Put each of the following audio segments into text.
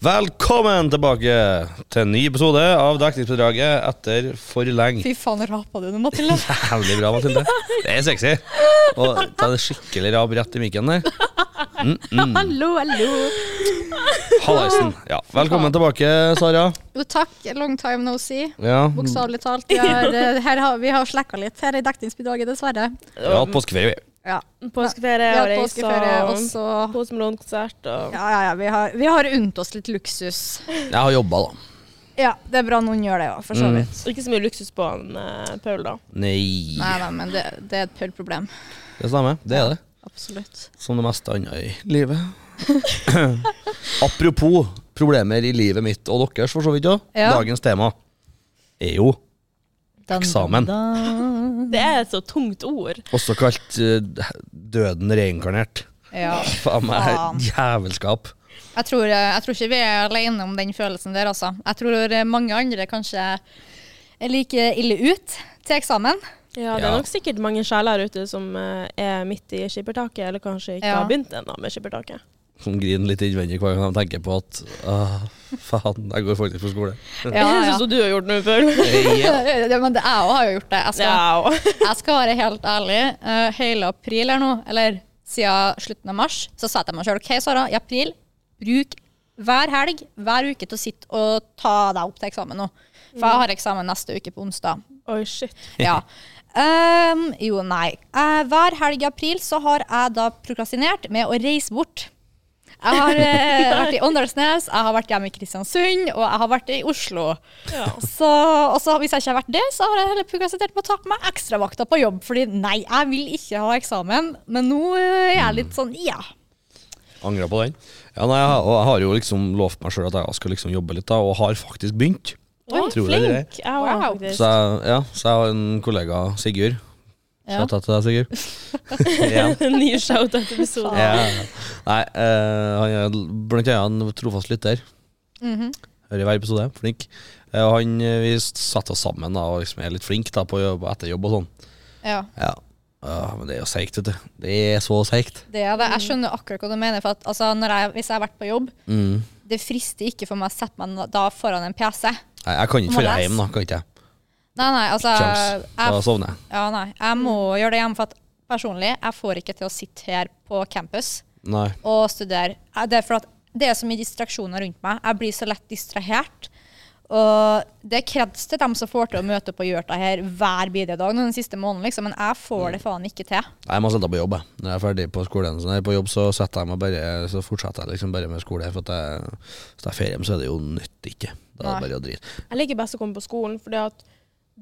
Velkommen tilbake til en ny episode av Dekningsbedraget etter for lenge. Fy faen, rapa du nå, Mathilde? Jævlig bra, Mathilde. Det er sexy. Og ta det skikkelig rap rett i mikken der. hallo, hallo. Hallaisen. Ja, velkommen tilbake, Sara. Jo, takk. Long time no see. Ja, Bokstavelig talt. Vi har, eh, her har, vi har slekka litt her i dekningsbidraget, dessverre. vi har hatt påskeferie. vi. Ja. Påskeferie Vi og har reise påskeferie, og og Posemelon-konsert og Ja, ja, ja. Vi har, vi har unnt oss litt luksus. Jeg har jobba, da. Ja, det er bra noen gjør det, òg, for så Mm. vidt. Ikke så mye luksus på en uh, Paul, da. Nei. Nei, da, men det, det er et Paul-problem. Det stemmer. Det er det. Absolutt. Som det meste annet i livet. Apropos problemer i livet mitt og deres, for så vidt òg. Ja. Dagens tema er jo Eksamen. Det er et så tungt ord. også kalt uh, døden reinkarnert. Ja. Faen meg jævelskap. Jeg tror, eh, jeg tror ikke vi er alene om den følelsen der, altså. Jeg tror eh, mange andre kanskje er like ille ut til eksamen. Ja, Det er nok sikkert mange sjeler ute som er midt i skippertaket, eller kanskje ikke Ja. har begynt ennå med skippertaket. Som griner litt innvendig hver gang de tenker på at ah, faen, jeg går faktisk på skole. Ja, Jeg ja. syns du har gjort noe før. Ja, men det, jeg òg har jo gjort det. Jeg skal, Ja, jeg skal være helt ærlig. Uh, hele april her nå, eller siden slutten av mars, så sa jeg til meg sjøl OK, Sara, i april, bruk hver helg, hver uke til å sitte og ta deg opp til eksamen nå. For jeg har eksamen neste uke på onsdag. Oi, shit. Ja. Um, jo, nei. Uh, hver helg i april så har jeg da prokrastinert med å reise bort. Jeg har eh, vært i Åndalsnes, jeg har vært hjemme i Kristiansund, og jeg har vært i Oslo. Ja. Så, og så hvis jeg ikke har vært det, så har jeg heller prokrastinert med å ta på meg ekstravakter på jobb. Fordi nei, jeg vil ikke ha eksamen. Men nå eh, er jeg litt sånn ja. Angra på den. Ja, nei, jeg, har- og jeg har jo liksom lovt meg sjøl at jeg skal liksom jobbe litt, da, og har faktisk begynt. Oi, Tror flink. Jeg Wow. Så jeg, ja, så jeg har en kollega, Sigurd. Ja. Shout out til deg, Sigurd. Ny shout-out-episode. Ja. Nei, uh, han er blant annet en trofast lytter. Mhm. Hører hver episode. Flink. Uh, han, eh, vi satte oss sammen da, og liksom er litt flink da, på jobb, etter jobb og sånn. ja. Ja. Uh, men det er jo seigt, vet du. Det er så seigt. Det er det. Jeg skjønner akkurat hva du mener. For at, altså, når jeg, hvis jeg har vært på jobb, Mm. det frister ikke for meg å sette meg da foran en PC. Nei, jeg kan ikke dra hjem, da. Kan ikke jeg. Nei, nei, altså jeg, Da sovner jeg. ja, nei, jeg må gjøre det hjemme, for at personlig, jeg får ikke til å sitte her på campus Nei. og studere. Eh, Det er for at det er så mye distraksjoner rundt meg. Jeg blir så lett distrahert. Og det er kreds til dem som får til å møte opp og gjøre det her hver bidige dag den siste måneden, liksom. Men jeg får det faen ikke til. Nei, Jeg må sette på jobb. jeg. Når jeg er ferdig på skolen så når jeg er på jobb, så setter jeg meg bare Så fortsetter jeg liksom bare med skole. For at jeg, hvis det er ferie, så er det jo nytt ikke. Da er det Nei. bare å drite. Jeg liker best å komme på skolen, fordi at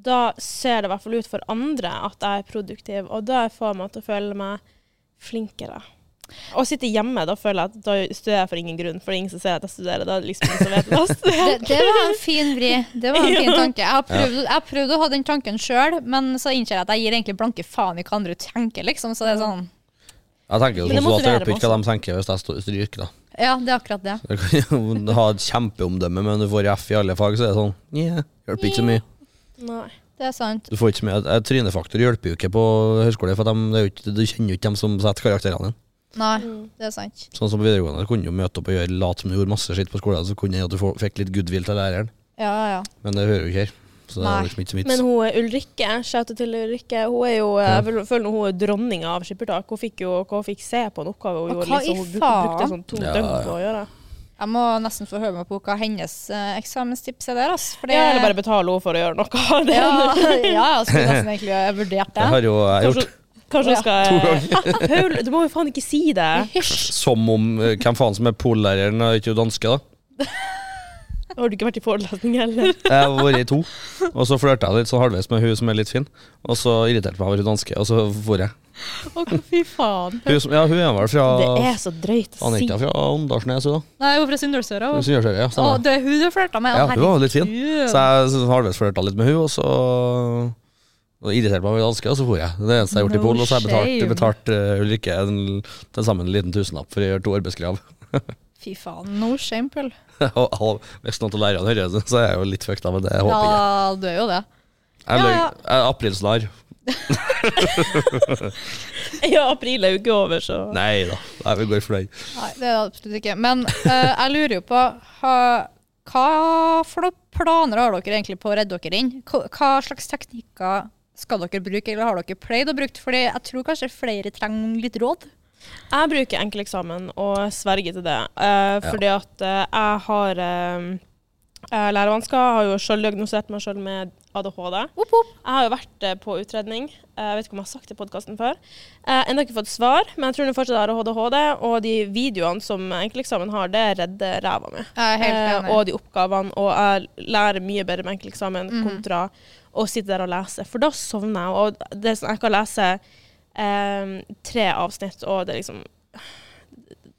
da ser det i hvert fall ut for andre at jeg er produktiv, og da får meg til å føle meg flinkere. Å sitte hjemme, da føler jeg at da studerer jeg for ingen grunn, for det er ingen som ser at jeg studerer. Da er det liksom ingen som vet jeg Det, det var en fin vri. Det var en fin tanke. Jeg har prøvd, jeg har prøvd å ha den tanken sjøl, men så innser jeg at jeg gir egentlig blanke faen i hva andre tenker, liksom. Så det er sånn Jeg tenker jo sånn at det hjelper ikke hva de tenker hvis jeg stryker, da. Ja, det er akkurat det. Du kan jo ha et kjempeomdømme, men du får F i alle fag, så er det sånn yeah, hjelper ikke så mye. Nei. Det er sant. Du får ikke med, eh, Trynefaktor hjelper jo ikke på høyskole, for de, det er jo ikke, du kjenner jo ikke dem som setter karakterene dine. Nei, Mm. det er sant. Sånn som på videregående, du kunne jo møte opp og gjøre late som du gjorde masse skitt på skolen, så kunne jeg at du fikk litt goodwill til læreren, Ja, ja. men det hører jo ikke her. Så det er Nei. liksom ikke. Men hun er Ulrikke, shout til Ulrikke, hun er jo, Ja. jeg føler- hun er dronninga av skippertak. Hun fikk jo hun fikk se på en oppgave hun gjorde. Liksom, hun brukte, sånn to Ja, døgn på å gjøre. Jeg må nesten få høre meg på hva hennes eh, eksamenstips er der, altså. For det- Ja, eller bare betale henne for å gjøre noe. Det, ja, ja, jeg skulle nesten egentlig ha vurdert Det det. har jo jeg Kanskje, gjort. kanskje Ja. to skal Paul, du må jo faen ikke si det. Hysj! Som om eh, hvem faen som er pollæreren, er ikke hun danske, da. Har du ikke vært i forelesning heller? Jeg har vært i to, og så flørta jeg litt sånn halvveis med hun som er litt fin, og så irriterte meg over hun danske, og så for jeg. Å, fy faen. Hun, som, ja, hun er vel fra Det er så drøyt å si. Anita fra Åndalsnes, hun da. Nei, hun er fra Sunndalsøra. Hun ja, Å, stemmer. det er hun du flørta med? Ja, hun var litt fin. herregud. Så jeg så halvveis flørta litt med hun, og så og irriterte meg over danske, og så for jeg. Det er det eneste jeg har gjort i No Polen. Og så har jeg betalt, shame. betalt uh, Ulrikke en- til sammen en liten tusenlapp for å gjøre to arbeidskrav. Fy faen, no shame, Pøl. hvis noen av lærerne hører det, så er jeg jo litt fucked av, men det håper jeg. Ja, du er jo det. Jeg Ja, ja. Er Aprilsnarr. Ja, april er jo ikke over, så Nei da, vi går for den. Nei, det er det absolutt ikke. Men uh, jeg lurer jo på ha, hva for noen planer har dere egentlig på å redde dere inn? Hva, hva slags teknikker skal dere bruke, eller har dere pleid å bruke? Fordi jeg tror kanskje flere trenger litt råd. Jeg bruker enkeleksamen og sverger til det. Uh, fordi at uh, jeg har uh, lærevansker. Jeg har jo selv diagnosert meg selv med ADHD. Opp, opp. Jeg har jo vært eh, på utredning. Eh, Jeg vet ikke om jeg har sagt det i podkasten før. Uh, Ennå ikke fått svar, men jeg tror det fortsatt har ADHD. Og de videoene som enkeleksamen har, det redder ræva mi. Jeg Eh, og de oppgavene. Og jeg lærer mye bedre med enkeleksamen mm. kontra å sitte der og lese. For da sovner jeg. Og det er sånn, jeg kan lese eh, tre avsnitt, og det liksom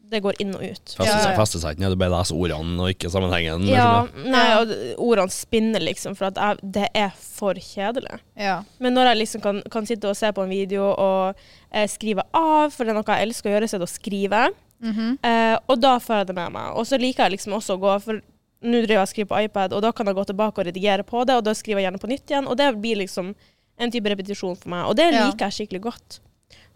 Det går inn og ut. Feste, Ja, seg ikke ned, du bare leser ordene og ikke sammenhengen. Ja, liksom. nei, og ordene spinner liksom, for at jeg, det er for kjedelig. Ja. Men når jeg liksom kan, kan sitte og se på en video og eh, skrive av, for det er noe jeg elsker å gjøre, så er det å skrive. Mhm. Eh, og da får jeg det med meg. Og så liker jeg liksom også å gå for nå driver jeg og skriver på iPad, og da kan jeg gå tilbake og redigere på det, og da skriver jeg gjerne på nytt igjen, og det blir liksom en type repetisjon for meg. Og det Ja. liker jeg skikkelig godt.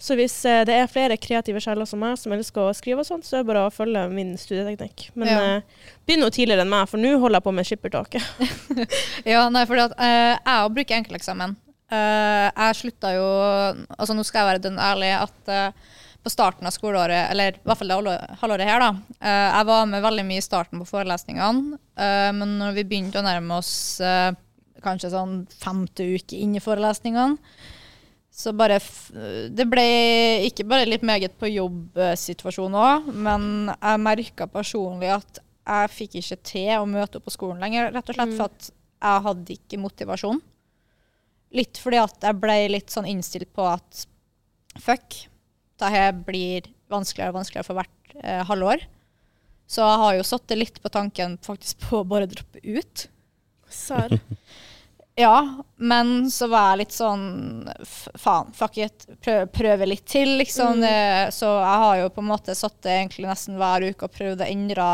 Så hvis eh, det er flere kreative sjeler som meg som elsker å skrive og sånt, så er det bare å følge min studieteknikk. Men Ja. eh, begynn noe tidligere enn meg, for nå holder jeg på med skippertaket. Ja, nei, for at eh, jeg bruker enkelteksamen. Eh, jeg slutta jo Altså, nå skal jeg være dønn ærlig at eh, på starten av skoleåret, eller i hvert fall det halvå- halvåret her, da eh, Jeg var med veldig mye i starten på forelesningene, eh, men når vi begynte å nærme oss eh, kanskje sånn femte uke inn i forelesningene, så bare f Det ble ikke bare litt meget på jobbsituasjonen òg, men jeg merka personlig at jeg fikk ikke til å møte opp på skolen lenger, rett og slett for at jeg hadde ikke motivasjon. Litt fordi at jeg ble litt sånn innstilt på at fuck, dette blir vanskeligere og vanskeligere for hvert eh, halvår. Så jeg har jo satt det litt på tanken faktisk på å bare droppe ut. Serr. Ja, men så var jeg litt sånn faen, fuck it, prøv, prøve litt til, liksom. Mm. så jeg har jo på en måte satt det egentlig nesten hver uke og prøvd å endre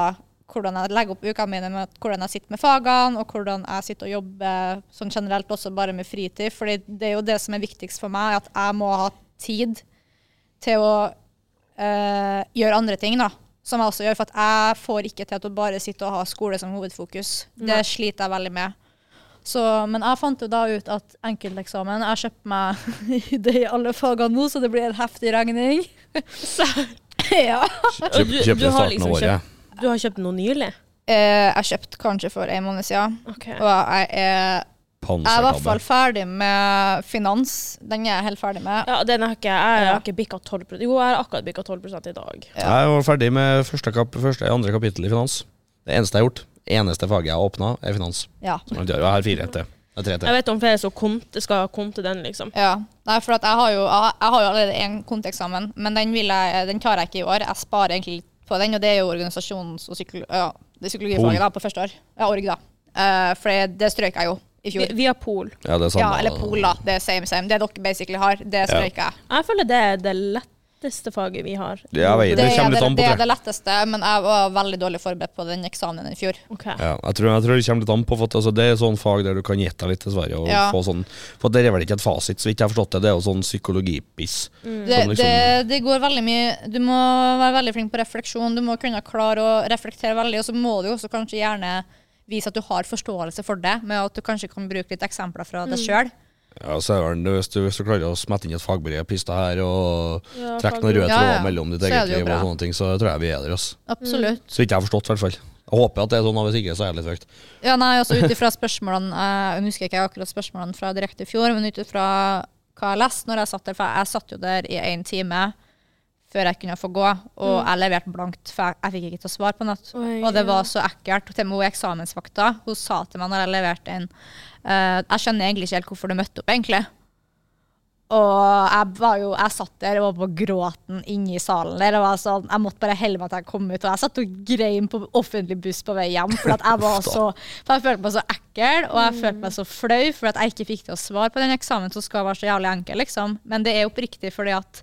hvordan jeg legger opp ukene mine, med hvordan jeg sitter med fagene, og hvordan jeg sitter og jobber sånn generelt også bare med fritid. fordi det er jo det som er viktigst for meg, at jeg må ha tid til å øh, gjøre andre ting, da. Som jeg også gjør, for at jeg får ikke til å bare sitte og ha skole som hovedfokus. Det sliter jeg veldig med. Så, men jeg fant jo da ut at enkelteksamen Jeg kjøpte meg det i alle fagene nå, så det blir en heftig regning. ja. Kjøp, du- kjøp du du, har liksom kjøpt. Du har kjøpt noe nylig? Eh, jeg kjøpte kanskje for en måned siden. Og jeg er, jeg er i hvert fall ferdig med finans. Den er jeg helt ferdig med. Ja, den har ikke jeg. Har ikke bikka 12 Jo, jeg har akkurat bikka 12% i dag. Ja. Jeg var ferdig med første, kap første andre kapittel i finans. Det eneste jeg har gjort, eneste faget jeg har åpna, er finans. Ja. Så Jeg har fire er tre Jeg vet om flere som skal konte den, liksom. ja. Nei, for at jeg har jo, jeg, har jo allerede en konteeksamen, men den, vil jeg, den tar jeg ikke i år. Jeg sparer egentlig litt på den, og det er jo organisasjons- og psykolo ja, det psykologifaget da, på første år. Ja, org, da. Uh, for det, strøyk jeg jo i fjor. Vi- Via Pol. Ja, det er samme. Ja, eller Pol, da. Det er same, same. Det dere basically har, det strøk jeg. Jeg føler det er det letteste faget vi har. Ja, vet Det, Det er det, det er det letteste, men jeg var veldig dårlig forberedt på den eksamen i fjor. Okay. Ja, jeg, tror, jeg tror det kommer litt an på, for at, altså, det er sånn fag der du kan gjette litt, dessverre. Og Ja. få sånn, for det er vel ikke et fasit, så vidt jeg har forstått det. Det er jo sånn psykologipiss. Mm. Det, liksom- det, det går veldig mye Du må være veldig flink på refleksjon. Du må kunne klare å reflektere veldig, og så må du også kanskje gjerne vise at du har forståelse for det, med at du kanskje kan bruke litt eksempler fra Mm. deg sjøl. Ja, så er det, hvis, du, hvis du klarer å smette inn et fagbrev, pista her og Ja, trekke noen røde Ja, tråder ja. mellom ditt Så eget liv og sånne ting, så tror jeg vi er der. Altså. Absolutt. Så ikke jeg har forstått, i hvert fall. Jeg håper at det er sånn, og hvis ikke, så er jeg litt høyt. Ja, nei, altså ut ifra spørsmålene eh, Jeg husker ikke akkurat spørsmålene fra direkte i fjor, men ut ifra hva jeg leste når jeg satt der, for jeg satt jo der i én time før jeg kunne få gå, og jeg leverte blankt, for jeg, jeg fikk ikke til å svare på natt. Oi, Og det ja. var så ekkelt. Til og med hun eksamensvakta hun sa til meg når jeg leverte inn eh, Jeg skjønner egentlig ikke helt hvorfor du møtte opp, egentlig. Og jeg, var jo, jeg satt der og var på gråten inne i salen der. Og var sånn, jeg måtte bare helle meg til jeg kom ut. Og jeg satt og grein på offentlig buss på vei hjem. For at jeg var så For jeg følte meg så ekkel, og jeg følte meg så flau for at jeg ikke fikk til å svare på den eksamen som skal være så jævlig enkel, liksom. Men det er oppriktig fordi at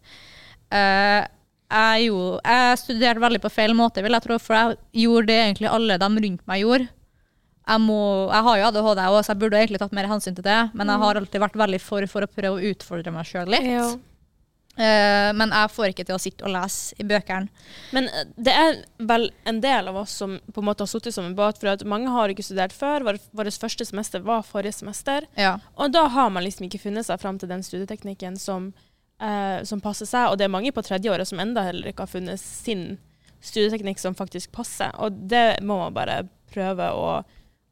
uh, jeg, jo, jeg studerte veldig på feil måte, vil jeg tro. For jeg gjorde det egentlig alle de rundt meg gjorde. Jeg, må, jeg har jo ADHD òg, så jeg burde egentlig tatt mer hensyn til det. Men jeg har alltid vært veldig for, for å prøve å utfordre meg sjøl litt. Ja. Uh, men jeg får ikke til å sitte og lese i bøkene. Men eh, det er vel en del av oss som på en måte har sittet som en båt, for at mange har ikke studert før. Vår, vårt første semester var forrige semester. Ja. Og da har man liksom ikke funnet seg fram til den studieteknikken som, uh, som passer seg. Og det er mange på tredjeåret som enda heller ikke har funnet sin studieteknikk som faktisk passer. Og det må man bare prøve å,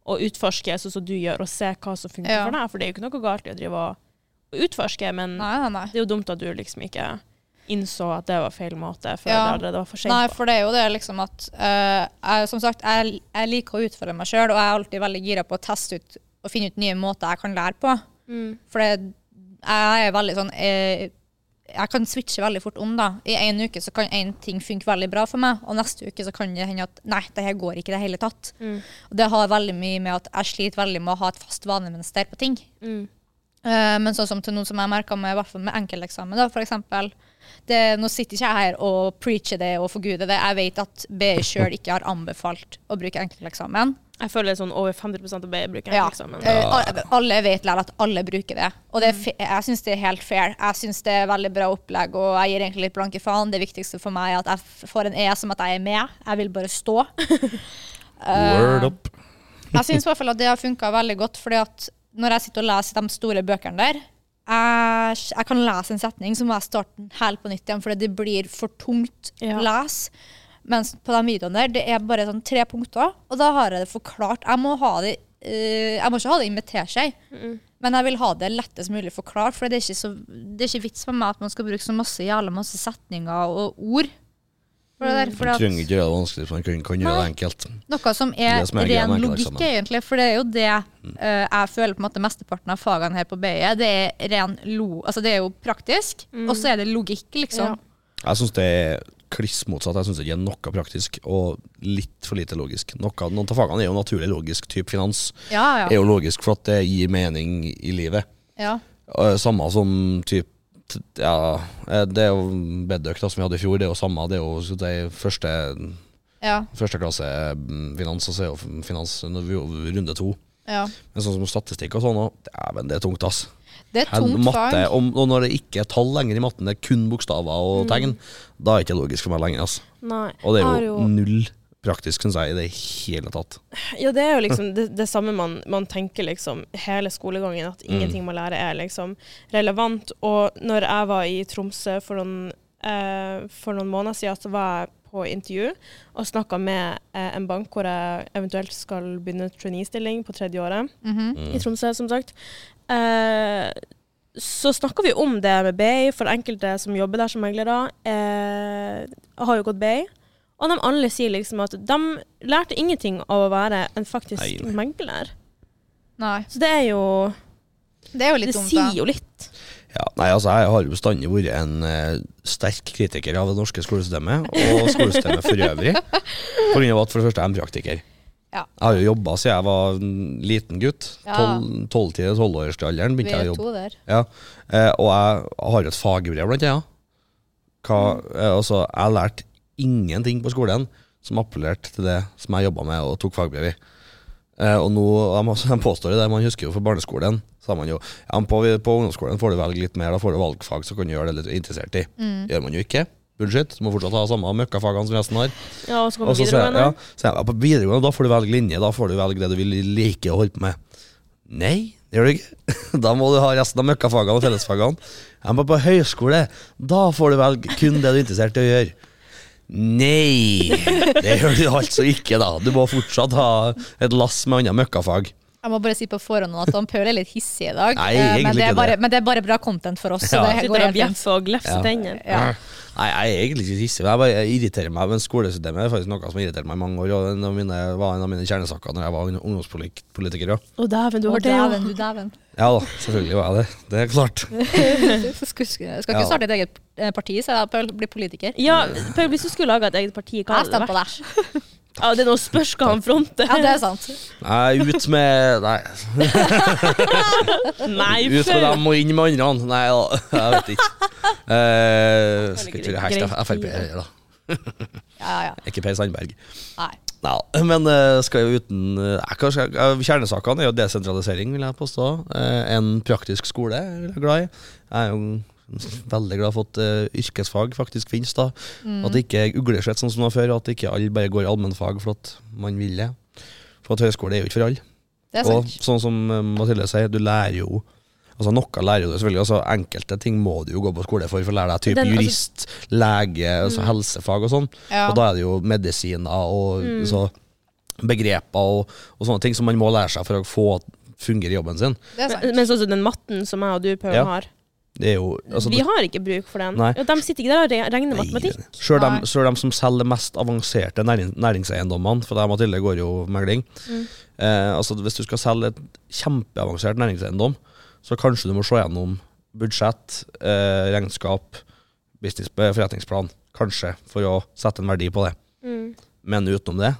å utforske, sånn som du gjør, og se hva som funker Ja. for deg. For det er jo ikke noe galt i å drive og, og utforske, men Nei, nei, nei. det er jo dumt at du liksom ikke innså at det var feil måte før Ja. det allerede var for sent. Nei, for det er jo det liksom at uh, jeg, Som sagt, jeg, jeg liker å utfordre meg sjøl, og jeg er alltid veldig gira på å teste ut og finne ut nye måter jeg kan lære på. Mm. For det, jeg er veldig sånn eh, Jeg kan switche veldig fort om, da. I en uke så kan én ting funke veldig bra for meg, og neste uke så kan det hende at nei, det her går ikke i det hele tatt. Mm. Og det har veldig mye med at jeg sliter veldig med å ha et fast vanemønster på ting. Mm. Eh, men sånn som til noe som jeg merka med, med enkelteksamen, da, eksempel. Nå sitter ikke jeg her og preacher det og forguder det. Jeg vet at BI sjøl ikke har anbefalt å bruke enkelteksamen. Jeg føler det er sånn over 50 av BI bruker Ja. eksamen. Eh, alle vet likevel at alle bruker det. Og det jeg syns det er helt fair. Jeg syns det er veldig bra opplegg, og jeg gir egentlig litt blanke faen. Det viktigste for meg er at jeg får en E som at jeg er med. Jeg vil bare stå. Eh, Word up. Jeg syns i hvert fall at det har funka veldig godt, fordi at når jeg sitter og leser de store bøkene der jeg, jeg kan lese en setning, så må jeg starte den helt på nytt igjen, fordi det blir for tungt Ja. lese. Mens på de videoene der, det er bare sånn tre punkter, og da har jeg det forklart. Jeg må, ha det, uh, jeg må ikke ha det invitert seg, Mm. men jeg vil ha det lettest mulig forklart, for det er ikke, så, det er ikke vits for meg at man skal bruke så masse jævla masse setninger og ord. For det Du trenger ikke gjøre det vanskelig, for man kan, kan gjøre det enkelt. noe som er, det som er ren logikk, egentlig. For det er jo det uh, jeg føler på en måte mesteparten av fagene her på BI. Det er ren lo... Altså det er jo praktisk, og så er det logikk, liksom. Jeg syns det er kliss motsatt. Jeg syns det er noe praktisk og litt for lite logisk. Noe, noen av fagene er jo naturlig logisk. Typ finans Ja, ja. er jo logisk for at det gir mening i livet. ja. Eh, Samme som typ t- Ja, eh, det er jo bedøkta som vi hadde i fjor. Det er jo samme. Det er jo så er første, ja, første klasse mm, finans, og så er jo finans jo runde to. ja. Men sånn som statistikk og sånn òg, dæven, det er tungt, ass. Det er tungt matte, fag. og, og når det ikke er tall lenger i matten, det er kun bokstaver og Mm. tegn, da er det ikke logisk for meg lenger. ass. Nei. Og det er Har jo, null praktisk, syns jeg, i det hele tatt. Ja, det er jo liksom det, det samme man, man tenker liksom hele skolegangen, at ingenting man lærer er liksom relevant. Og når jeg var i Tromsø for noen, eh, for noen måneder siden, så var jeg på intervju og snakka med eh, en bank hvor jeg eventuelt skal begynne trainee-stilling på tredje året Mhm. i Tromsø, som sagt. Eh, så snakka vi om det med BI, for enkelte som jobber der som meglere, eh, har jo gått BI. Og de alle sier liksom at de lærte ingenting av å være en faktisk Nei, megler. Nei. Så det er jo Det er jo litt Det dumt, sier da. jo litt. Ja, nei, altså Jeg har jo bestandig vært en eh, sterk kritiker av det norske skolesystemet, og skolesystemet for øvrig. På grunn av at for det første er jeg en praktiker. Ja. Jeg har jo jobba siden jeg var en liten gutt. Ja. 12-12-årsalderen begynte jeg å jobbe. der. Ja, eh, og jeg har jo et fagbrev, blant annet. Hva, eh, altså, jeg har lært ingenting på skolen som appellerte til det som jeg jobba med og tok fagbrev i. Eh, og nå, de, de påstår det, man husker jo for barneskolen, sa man jo ja, på, på ungdomsskolen får du velge litt mer, da får du valgfag så kan du gjøre det litt er interessert i. Mm. Gjør man jo ikke. Bullshit. Du må fortsatt ha samme møkkafagene som resten har. Ja, og så kommer videregående. ja, så jeg, ja, på videregående da får du velge linje, da får du velge det du vil like å holde på med. Nei, det gjør du ikke. Da må du ha resten av møkkafagene og fellesfagene. Men på høyskole, da får du velge kun det du er interessert i å gjøre. Nei, det gjør du altså ikke, da. Du må fortsatt ha et lass med andre møkkafag. Jeg må bare si på forhånd at han Paul er litt hissig i dag. Nei, eh, men, det er bare, men det er bare bra content for oss. Så det går helt fint. og glefser Ja. tennene. Ja. Nei, jeg er egentlig ikke hissig. men Jeg bare irriterer meg. Men skolesystemet er faktisk noe som har irritert meg i mange år. Og det var en av mine kjernesaker når jeg var ungdomspolitiker. Ja. Å dæven, du har det, ja. dæven, du dæven. ja da, selvfølgelig var jeg det. Det er klart. Du skal, skal ikke Ja. starte et eget eh, parti, så jeg Paul blir politiker. Ja, Paul, hvis du skulle laga et eget parti, hva hadde det vært? Ja, det er noe spørs hva han fronter. Ja, det er sant. Nei, ut med Nei, Nei, ut med dem og inn med andre. Nei da, jeg vet ikke. Eh, skal ikke Greit, Frp her, da. Ja, ja. Ikke Per Sandberg. Nei. Nei, men eh, skal jo uten eh, jeg, Kjernesakene er jo desentralisering, vil jeg påstå. Eh, en praktisk skole er jeg glad i. Jeg er jo veldig glad for at uh, yrkesfag faktisk finnes. da Mm. At det ikke er uglesett sånn som det var før, at ikke alle bare går i allmennfag for at man vil det. For at høyskole er jo ikke for alle. Og sånn som eh, Mathilde sier, du lærer jo Altså Noe lærer du selvfølgelig, altså enkelte ting må du jo gå på skole for for å lære deg type Den- altså- jurist, lege, altså helsefag og sånn. Ja. Og da er det jo medisiner og så begreper og, og sånne ting som man må lære seg for å få fungere i jobben sin. Det er sant. Men sånn som den matten som jeg og du Paul Ja. har. Jo altså, vi har ikke bruk for den. Nei. De sitter ikke der og re- regner matematikk. Sjøl de, de, dem som selger mest avanserte næring, næringseiendommene, for det Mathilde går jo megling Mm. eh, altså Hvis du skal selge et kjempeavansert næringseiendom, så kanskje du må se gjennom budsjett, eh, regnskap, business, forretningsplan, kanskje, for å sette en verdi på det. Mm. Men utenom det,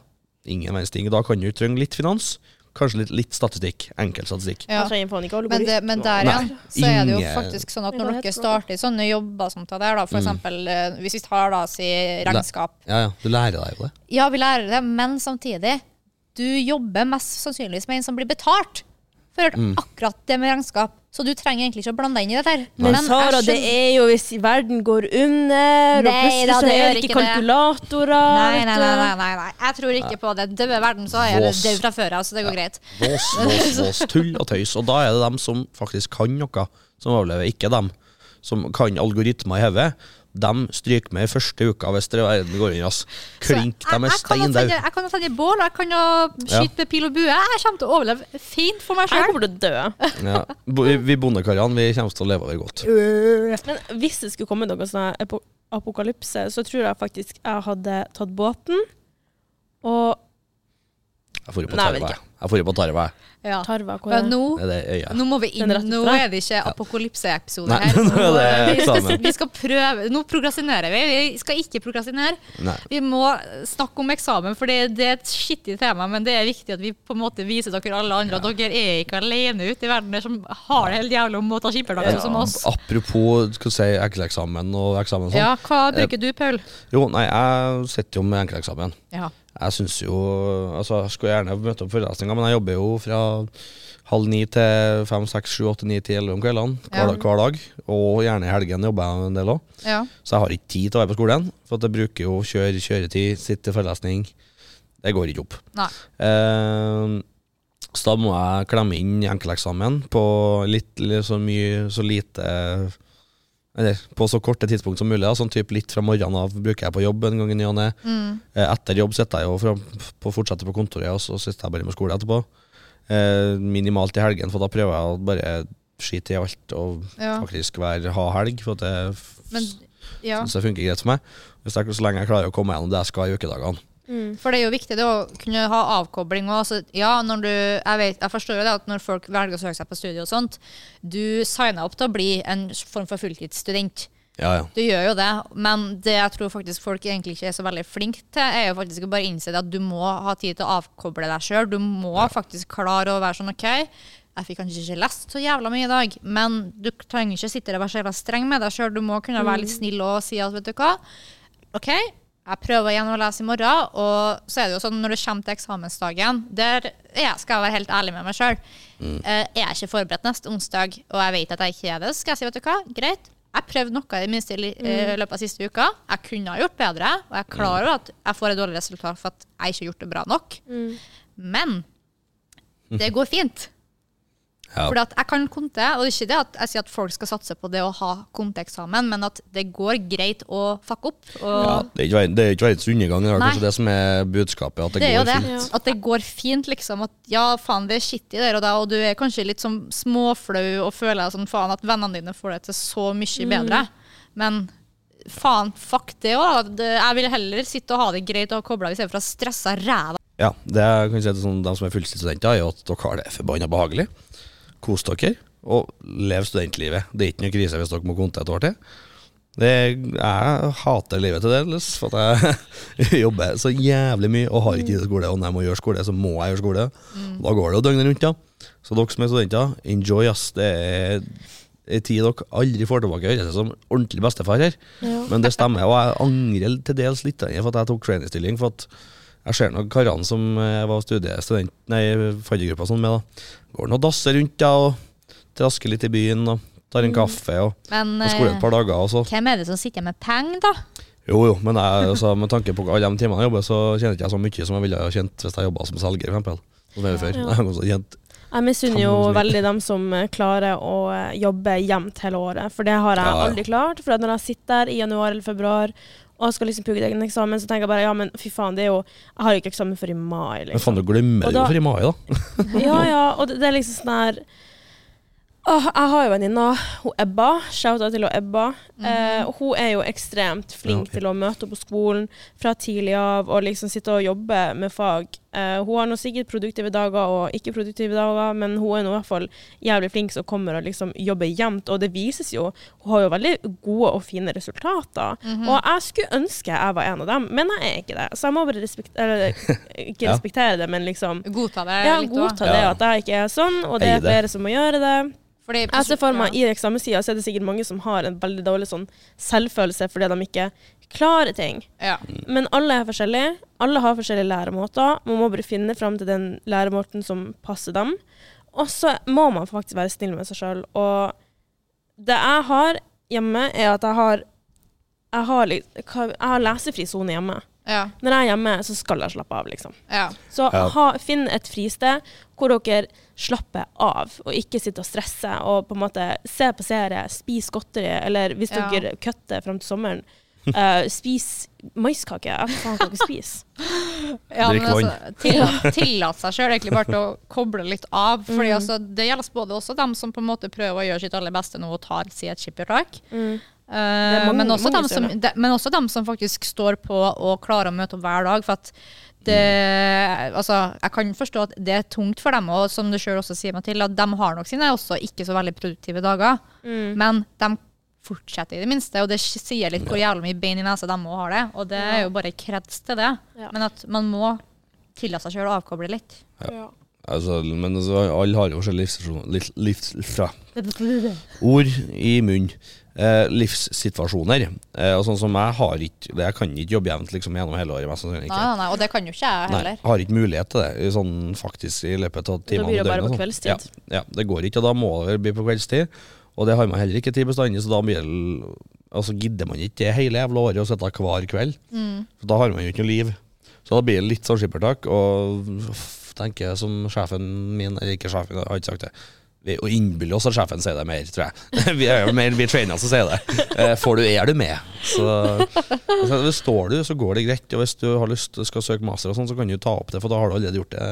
ingen verdens ting. Da kan du trenge litt finans, kanskje litt, litt statistikk. Enkel statistikk. Ja. Men, det, men der igjen igjen, så er det jo faktisk sånn at når dere starter i sånne jobber som det der, da, for Mm. eksempel eh, hvis vi tar da si regnskap Ja, ja, du lærer deg jo det. Ja, vi lærer det, men samtidig Du jobber mest sannsynligvis med en som blir betalt for Mm. akkurat det med regnskap. Så du trenger egentlig ikke å blande deg inn i dette. her. Men jeg Sara, det er jo hvis verden går under, og plutselig da, så er det ikke kalkulatorer. Nei, nei, nei, nei, nei, nei. Jeg tror ikke på det. Døde verden, så er det død fra før av, så det går greit. Vås, vås, vås, tull og tøys. Og da er det dem som faktisk kan noe, som overlever. Ikke dem som kan algoritmer i hodet. De stryker med i første uka hvis det verden går inn. ass. Så Klink, jeg- de er jeg kan jo steindau. Jeg kan jo tenne bål, og jeg kan jo skyte med pil og bue. Jeg kommer til å overleve fint for meg Jeg kommer til å dø. Ja. Bo- Vi bondekarene vi kommer til å leve over godt. Men hvis det skulle komme noe sånn apokalypse, så tror jeg faktisk jeg hadde tatt båten og Jeg dro på Nei, jeg. Jeg. Jeg på tarva. Ja. tarva hvor er- nå Det er det øyet. Nå må vi inn. Nå er det ikke apokalypse-episode her. nå det vi, skal, vi skal prøve Nå prokrastinerer vi. Vi skal ikke prokrastinere. Vi må snakke om eksamen, for det, det er et skittig tema. Men det er viktig at vi på en måte viser dere alle andre at dere er ikke alene ute i verden som har det helt jævlig om å ta skippertak, sånn som oss. Apropos skal si, enkeleksamen og eksamen og sånn. Ja, hva bruker du, Paul? Jo, nei, jeg sitter jo med enkeleksamen. Ja. Jeg syns jo Altså, jeg skulle gjerne møte opp forelesninger, men jeg jobber jo fra halv ni til fem, seks, sju, åtte, ni, ti, elleve om kveldene hver, Ja. hver dag. Og gjerne i helgen jobber jeg en del òg. ja. Så jeg har ikke tid til å være på skolen. For jeg bruker jo kjøre kjøretid, sitte til forelesning. Det går ikke opp. Eh, så da må jeg klemme inn enkeleksamen på litt, litt så mye, så lite Eller på så korte tidspunkt som mulig. Da. Sånn typ litt fra morgenen av bruker jeg på jobb en gang i ny og ne. Mm. Eh, Etter jobb sitter jeg jo fra, på, fortsetter på kontoret, og så sitter jeg bare med skole etterpå. Eh, minimalt i helgen, for da prøver jeg å bare skite i alt og Ja. faktisk være, ha helg. For at det Men ja. synes det funker greit for meg. Hvis jeg, så lenge jeg klarer å komme gjennom det jeg skal i ukedagene. Mm. For det er jo viktig det å kunne ha avkobling. Og altså, ja, når du, jeg, vet, jeg forstår jo det at når folk velger å søke seg på studie og sånt, du signer opp til å bli en form for fulltidsstudent. Ja, ja. Du gjør jo det, men det jeg tror faktisk folk egentlig ikke er så veldig flinke til, er jo faktisk å bare innse det at du må ha tid til å avkoble deg sjøl. Du må faktisk klare å være sånn OK, jeg fikk kanskje ikke lest så jævla mye i dag, men du trenger ikke sitte der og være så jævla streng med deg sjøl. Du må kunne være litt snill og si at vet du hva, OK, jeg prøver igjen å lese i morgen. Og så er det jo sånn når det kommer til eksamensdagen, der er jeg, skal jeg være helt ærlig med meg sjøl. Er jeg ikke forberedt neste onsdag, og jeg vet at jeg ikke er det, så skal jeg si vet du hva, greit. Jeg prøvde noe i det minste i eh, løpet av siste uka. Jeg kunne ha gjort bedre, og jeg er klar over at jeg får et dårlig resultat for at jeg ikke har gjort det bra nok. Men det går fint. Ja. Fordi at jeg kan konte, og det er ikke det at jeg sier at folk skal satse på det å ha konteeksamen, men at det går greit å fucke opp. Og Ja, det er ikke er verdens undergang. Det er kanskje det som er budskapet. At det, det jo går det. fint. At det går fint, liksom. At ja, faen, det er skittig der og da, og du er kanskje litt sånn småflau og føler deg sånn faen at vennene dine får det til så mye bedre. Men faen, fuck det òg. Jeg vil heller sitte og ha det greit og koble av istedenfor å stresse ræva. Ja, det jeg kan si til sånn, de som er fulltidsstudenter, er jo at dere har det forbanna behagelig. Kos dere, og lev studentlivet. Det er ikke noe krise hvis dere må konte et år til. Det, jeg hater livet til dels, for at jeg jobber så jævlig mye og har ikke tid til skole. Og når jeg må gjøre skole, så må jeg gjøre skole. Da går det jo døgnet rundt, da. Så dere som er studenter, enjoy, ass. Det er en tid dere aldri får tilbake. Jeg høres ut som ordentlig bestefar her. Ja. Men det stemmer, og jeg angrer til dels litt for at jeg tok trainerstilling. For at jeg ser noen karene som jeg var studiestudent, nei, faddergruppa sånn med, da. Går nå og dasser rundt da, og trasker litt i byen og tar en kaffe og Men og skole et eh, par dager. og så. hvem er det som sitter med penger, da? Jo, jo, men jeg, altså, med tanke på alle de timene jeg jobber, så tjener ikke jeg så mye som jeg ville ha tjent hvis jeg jobba som selger, for eksempel. Som jeg før. Ja. Jeg også Jeg misunner jo veldig dem som eh, klarer å eh, jobbe jevnt hele året, for det har jeg Ja, ja. aldri klart. For når jeg sitter der i januar eller februar og skal liksom pugge egen eksamen, så tenker jeg bare ja, men fy faen, det er jo Jeg har jo ikke eksamen før i mai, liksom. Men liksom. faen, du glemmer det jo før for i mai, da. Ja, ja, og det, det er liksom sånn her Åh, jeg har jo venninna, hun Ebba. Shout-out til hun Ebba. eh, hun er jo ekstremt flink Ja, okay. til å møte opp på skolen fra tidlig av og liksom sitte og jobbe med fag. Eh, hun har nå sikkert produktive dager og ikke produktive dager, men hun er nå i hvert fall jævlig flink som kommer og liksom jobber jevnt, og det vises jo. Hun har jo veldig gode og fine resultater. Og jeg skulle ønske jeg var en av dem, men jeg er ikke det. Så jeg må bare respektere Ikke Ja. respektere det, men liksom Godta det ja, godta det Ja. at jeg ikke er sånn, og det er flere som må gjøre det. Fordi Jeg ser for meg I eksamenstida så er det sikkert mange som har en veldig dårlig sånn selvfølelse fordi de ikke klarer ting. ja. Men alle er forskjellige. Alle har forskjellige læremåter. Man må bare finne fram til den læremåten som passer dem. Og så må man faktisk være snill med seg sjøl. Og det jeg har hjemme, er at jeg har jeg har, jeg har lesefri sone hjemme. Ja. Når jeg er hjemme, så skal jeg slappe av, liksom. ja. Så ha, finn et fristed hvor dere slapper av, og ikke sitter og stresser. Og på en måte se på serie, spis godteri, eller hvis Ja. dere kutter fram til sommeren, uh, spis maiskake. Faen kan dere spise. Ja, men altså, tillate, tillat seg sjøl egentlig bare til å koble litt av. Fordi Mm. altså, Det gjelder både også dem som på en måte prøver å gjøre sitt aller beste nå og tar si et skippertak. Mm. Eh, mange- men, også som, de, men også dem som faktisk står på og klarer å møte opp hver dag. For at det Altså, jeg kan forstå at det er tungt for dem, og som du sjøl også sier, Mathilde, at de har nok sine også ikke så veldig produktive dager. Mm. Men de fortsetter i det minste, og det sier litt hvor jævlig mye bein i nesa de òg har det. Og det er jo bare kreds til det. Ja. Men at man må tillate seg sjøl å avkoble litt. Ja. Altså, men altså, alle har jo forskjellige livssituasjoner livs, livs, fra. Ord i munn. Eh, livssituasjoner. Eh, og sånn som jeg har ikke Jeg kan ikke jobbe jevnt liksom, gjennom hele året. Mest Nei, ikke. nei, og det kan jo ikke jeg heller. Nei, har ikke mulighet til det i sånn faktisk i løpet av timene. blir det bare på sånn. kveldstid. Ja, ja, det går ikke, og da må det bli på kveldstid. Og det har man heller ikke tid bestandig, så da blir det Altså gidder man ikke det hele jævla året å sitte hver kveld. Mm. For da har man jo ikke noe liv. Så da blir det litt sånn skippertak, og tenker som sjefen min Eller ikke sjefen, jeg har ikke sagt det. Vi, å innbiller oss at sjefen sier det mer, tror jeg. vi er jo mer vi trainer som sier det. Eh, får du, er du med. Så, altså, hvis står du, så går det greit. Og hvis du har lyst skal søke master, og sånn, så kan du ta opp det, for da har du allerede gjort det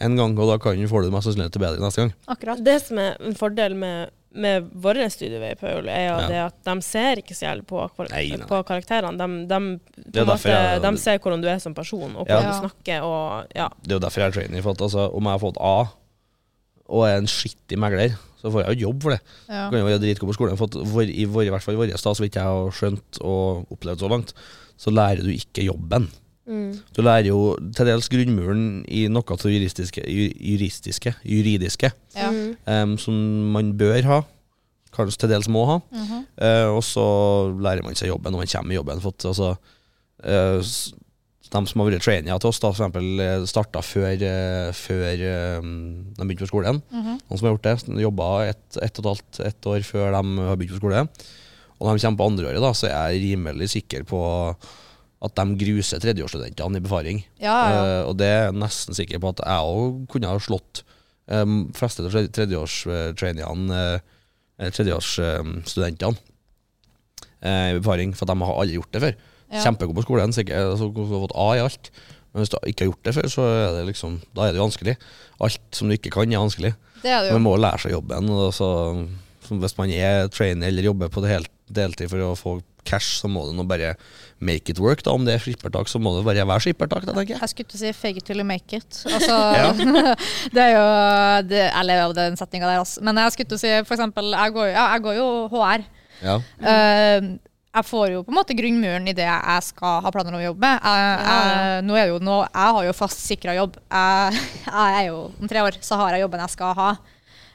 en gang, og da kan du få det mest sannsynlig til bedre neste gang. Akkurat. Det som er en fordel med, med våre studievei, Paul, er jo Ja. det at de ser ikke så jævlig på, på karakterene. De, de, på måte, jeg- de ser hvordan du er som person, og Ja. hvordan du snakker, og ja. Det er jo derfor jeg er trainer. For at, altså, om jeg har fått A, og er en skittig megler, så får jeg jo jobb for det. Ja. kan jo være dritgod på skolen. For i, hvert fall i vår sted, så vidt jeg har skjønt og opplevd så langt, så lærer du ikke jobben. Mm. Du lærer jo til dels grunnmuren i noe av det juristiske, juristiske, juridiske Ja. um, som man bør ha. Kanskje til dels må ha. Mm -hmm. uh, og så lærer man seg jobben når man kommer i jobben. For at, altså, s- de som har vært trainere til oss, da, for eksempel starta før, eh, før eh, de begynte på skolen. Mhm. Noen som har gjort det. Jobba ett et og et halvt ett år før de har begynt på skole. Og når de kommer på andreåret, da, så er jeg rimelig sikker på at de gruser tredjeårsstudentene i befaring. Ja, ja. Uh, og det er jeg nesten sikker på at jeg òg kunne ha slått um, fleste av tredje- tredjeårstrainerne, uh, tredjeårsstudentene, eh, i befaring, for de har aldri gjort det før. Ja. Kjempegod på skolen, sikkert altså, har fått A i alt. Men hvis du ikke har gjort det før, så er det liksom, da er det jo vanskelig. Alt som du ikke kan, er vanskelig. Det er det jo. Man må lære seg jobben. Og så, hvis man er trainer eller jobber på det hele deltid for å få cash, så må du nå bare make it work. da Om det er skippertak, så må det bare være skippertak. Da, tenker jeg. Jeg skulle til å si 'fake it till you make it'. Altså, det er jo det, Jeg lever av den setninga der, altså. Men jeg skulle til å si eksempel, jeg går, ja, jeg går jo HR. Ja. Eh, jeg får jo på en måte grunnmuren i det jeg skal ha planer om å jobbe med. Jeg, jeg, nå er det jo nå, jeg har jo fast sikra jobb. Jeg, jeg er jo, om tre år så har jeg jobben jeg skal ha.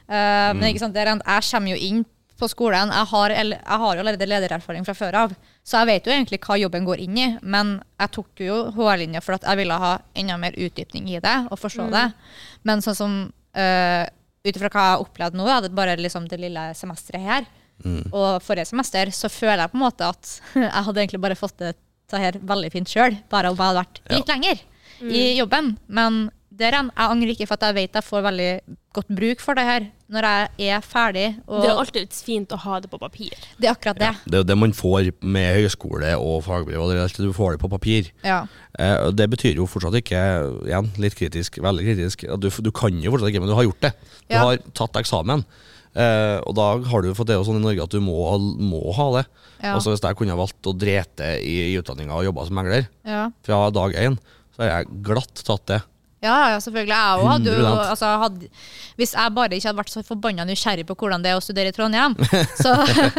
Eh, Men ikke sant, det er, en- jeg kommer jo inn på skolen. Jeg har, jeg har jo allerede ledererfaring fra før av, så jeg vet jo egentlig hva jobben går inn i. Men jeg tok jo HR-linja for at jeg ville ha enda mer utdypning i det og forstå det. Men sånn som uh, ut ifra hva jeg har opplevd nå, da, det er bare liksom det lille semesteret her, og forrige semester, så føler jeg på en måte at jeg hadde egentlig bare fått det det her veldig fint sjøl, bare om jeg hadde vært litt lenger i jobben. Men der igjen, jeg angrer ikke for at jeg vet jeg får veldig godt bruk for det her når jeg er ferdig. Og Det er alltid litt fint å ha det på papir. det er akkurat det. Det er det man får med høyskole og fagbrev. og det er alt Du får det på papir. Ja. Eh, det betyr jo fortsatt ikke, igjen litt kritisk, veldig kritisk, at du, du kan jo fortsatt ikke, men du har gjort det. Du Ja. har tatt eksamen. Eh, og da har du fått det jo sånn i Norge at du må, må ha det. Ja. Altså Hvis jeg kunne valgt å drete i, i utdanninga og jobba som megler Ja. fra dag én, så har jeg glatt tatt det. Ja, ja, selvfølgelig. Jeg hadde jo, altså, hadde, hvis jeg bare ikke hadde vært så forbanna nysgjerrig på hvordan det er å studere i Trondheim, så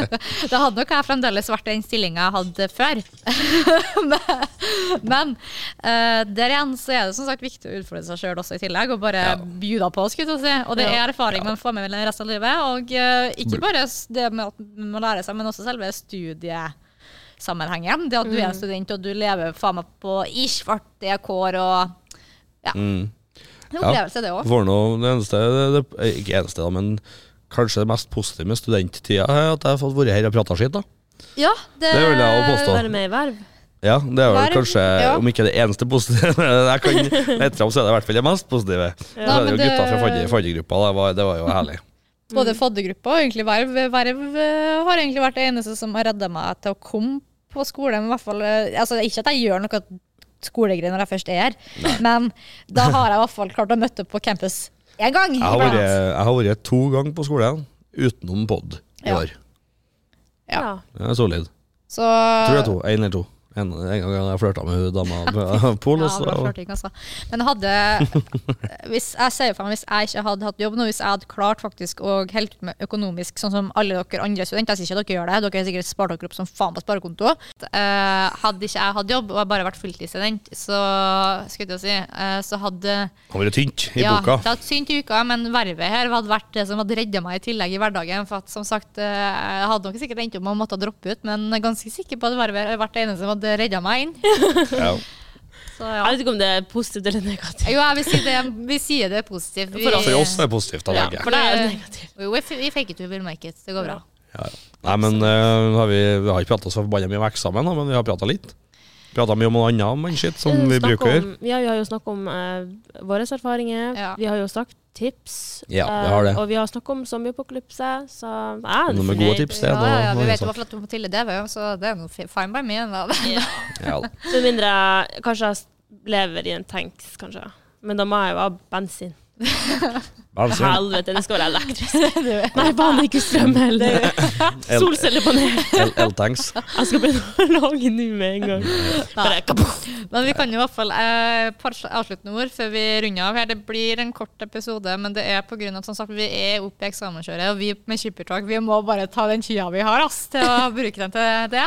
da hadde nok jeg fremdeles vært i den stillinga jeg hadde før. men eh, der igjen så er det som sagt viktig å utfordre seg sjøl også i tillegg, og bare Ja. bjuda på, skulle jeg si. Og det er erfaring man får med resten av livet. Og uh, ikke bare det med at man må lære seg, men også selve studiesammenhengen. Det at du er en student og du lever faen meg på ish svarte kår og ja. Mm. En opplevelse, det òg. Det eneste, det, det, ikke eneste da, men kanskje det mest positive med studenttida er at jeg har fått vært her og prata skitt. da. Ja, det, Det vil jeg også påstå. Være med i verv. Ja, det er vel Verv, kanskje, ja. om ikke det eneste positive jeg kan fram, så er det i hvert fall det mest positive. Så Nei, er det jo det- gutta fra fadder- faddergruppa, det, var- det var jo herlig. Både faddergruppa og egentlig verv. Verv eh, har egentlig vært det eneste som har redda meg til å komme på skole. I hvert fall, eh, altså, ikke at jeg gjør noe skolegreier når jeg først er her, men da har jeg i hvert fall klart å møte opp på campus én gang. Jeg har vært, jeg har vært to ganger på skolen utenom pod i Ja. år. Ja. Ja. Det er solid. Så Tror jeg to. Én eller to. En, en gang jeg flørta med hun dama på Pol. Ja, bra flørting, altså. Men hadde hvis, Jeg ser for meg hvis jeg ikke hadde hatt jobb nå, hvis jeg hadde klart faktisk å holde ut med økonomisk, sånn som alle dere andre studenter, jeg sier ikke at dere gjør det, dere har sikkert spart dere opp som faen på sparekonto. Uh, hadde ikke jeg hatt jobb og jeg bare vært fulltidsstudent, så skulle jeg si, uh, så hadde Det vært tynt i ja, boka. det hadde tynt i uka, men vervet her hadde vært det som hadde redda meg i tillegg i hverdagen. For at som sagt, uh, jeg hadde nok sikkert endt opp med å måtte droppe ut, men ganske sikker på at vervet har vært det eneste som hadde redda meg inn. Ja. Så ja. Jeg vet ikke om det er positivt eller negativt. Jo, jeg vil si det, vi sier det er positivt. Vi, For oss. For oss er det positivt, da, Ja, tenker jeg. for det er negativt. Jo, vi, vi fake it, we will make it. Det går bra. Ja, ja. Nei, men uh, har vi, vi har ikke prata så forbanna mye om eksamen, men vi har prata litt. Prata mye om noe annet mannskitt, som vi Snakk bruker om, ja, vi har jo snakket om uh, våre erfaringer. Ja. Vi har jo sagt tips. Ja, vi eh, har det. og vi har snakket om zombieapokalypse, så jeg er Noe med gode tips, det. Ja, ja, ja, vi vet i hvert fall at Mathilde DV, så det er noe fine by me. Ja. Ja. Med mindre kanskje jeg lever i en tanks, kanskje. Men da må jeg jo ha bensin. Helvete, det skal være elektrisk. Nei, faen, ikke strøm heller. El- Solcellepanel. El- El-tanks. Jeg skal begynne å lage nå med en gang. Bare. Men vi kan jo i hvert fall eh, par avsluttende ord før vi runder av her. Det blir en kort episode, men det er av at som sagt, vi er oppe i eksamenskjøret, og vi med Skippertak vi må bare ta den tida vi har ass, til å bruke den til det.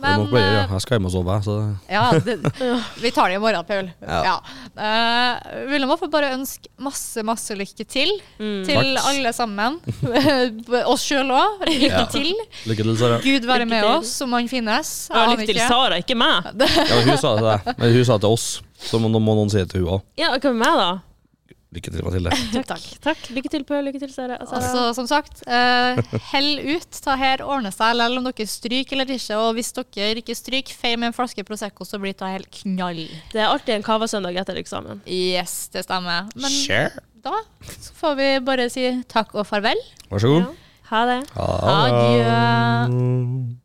Det må Men bare eh, Jeg skal hjem og sove, så ja, det, vi tar det i morgen, Paul. Ja. Ja. Uh, vil i hvert fall bare ønske masse, masse lykke til Mm. til Takk. alle sammen. Oss sjøl òg. Lykke Ja. til. lykke til, Sara. Gud være Lykke med til. oss om han finnes. Ja, lykke til. Sara, ikke meg. Ja, hun sa det til deg. Men hun sa det til oss, så må, må noen si det til hun òg. Ja, hva med meg, da? Lykke til, Mathilde. Takk. Takk. Lykke til, Pø. Lykke til, Sara. Altså, som sagt, eh, hell ut. Ta her ordner seg, eller om dere stryker eller ikke. Og hvis dere ikke stryker, fei med en flaske Prosecco, så blir det helt knall. Det er alltid en kavasøndag etter eksamen. Yes, det stemmer. Men Sure. da så får vi bare si takk og farvel. Vær så god. Ja. Ha det. Ha Adjø. det.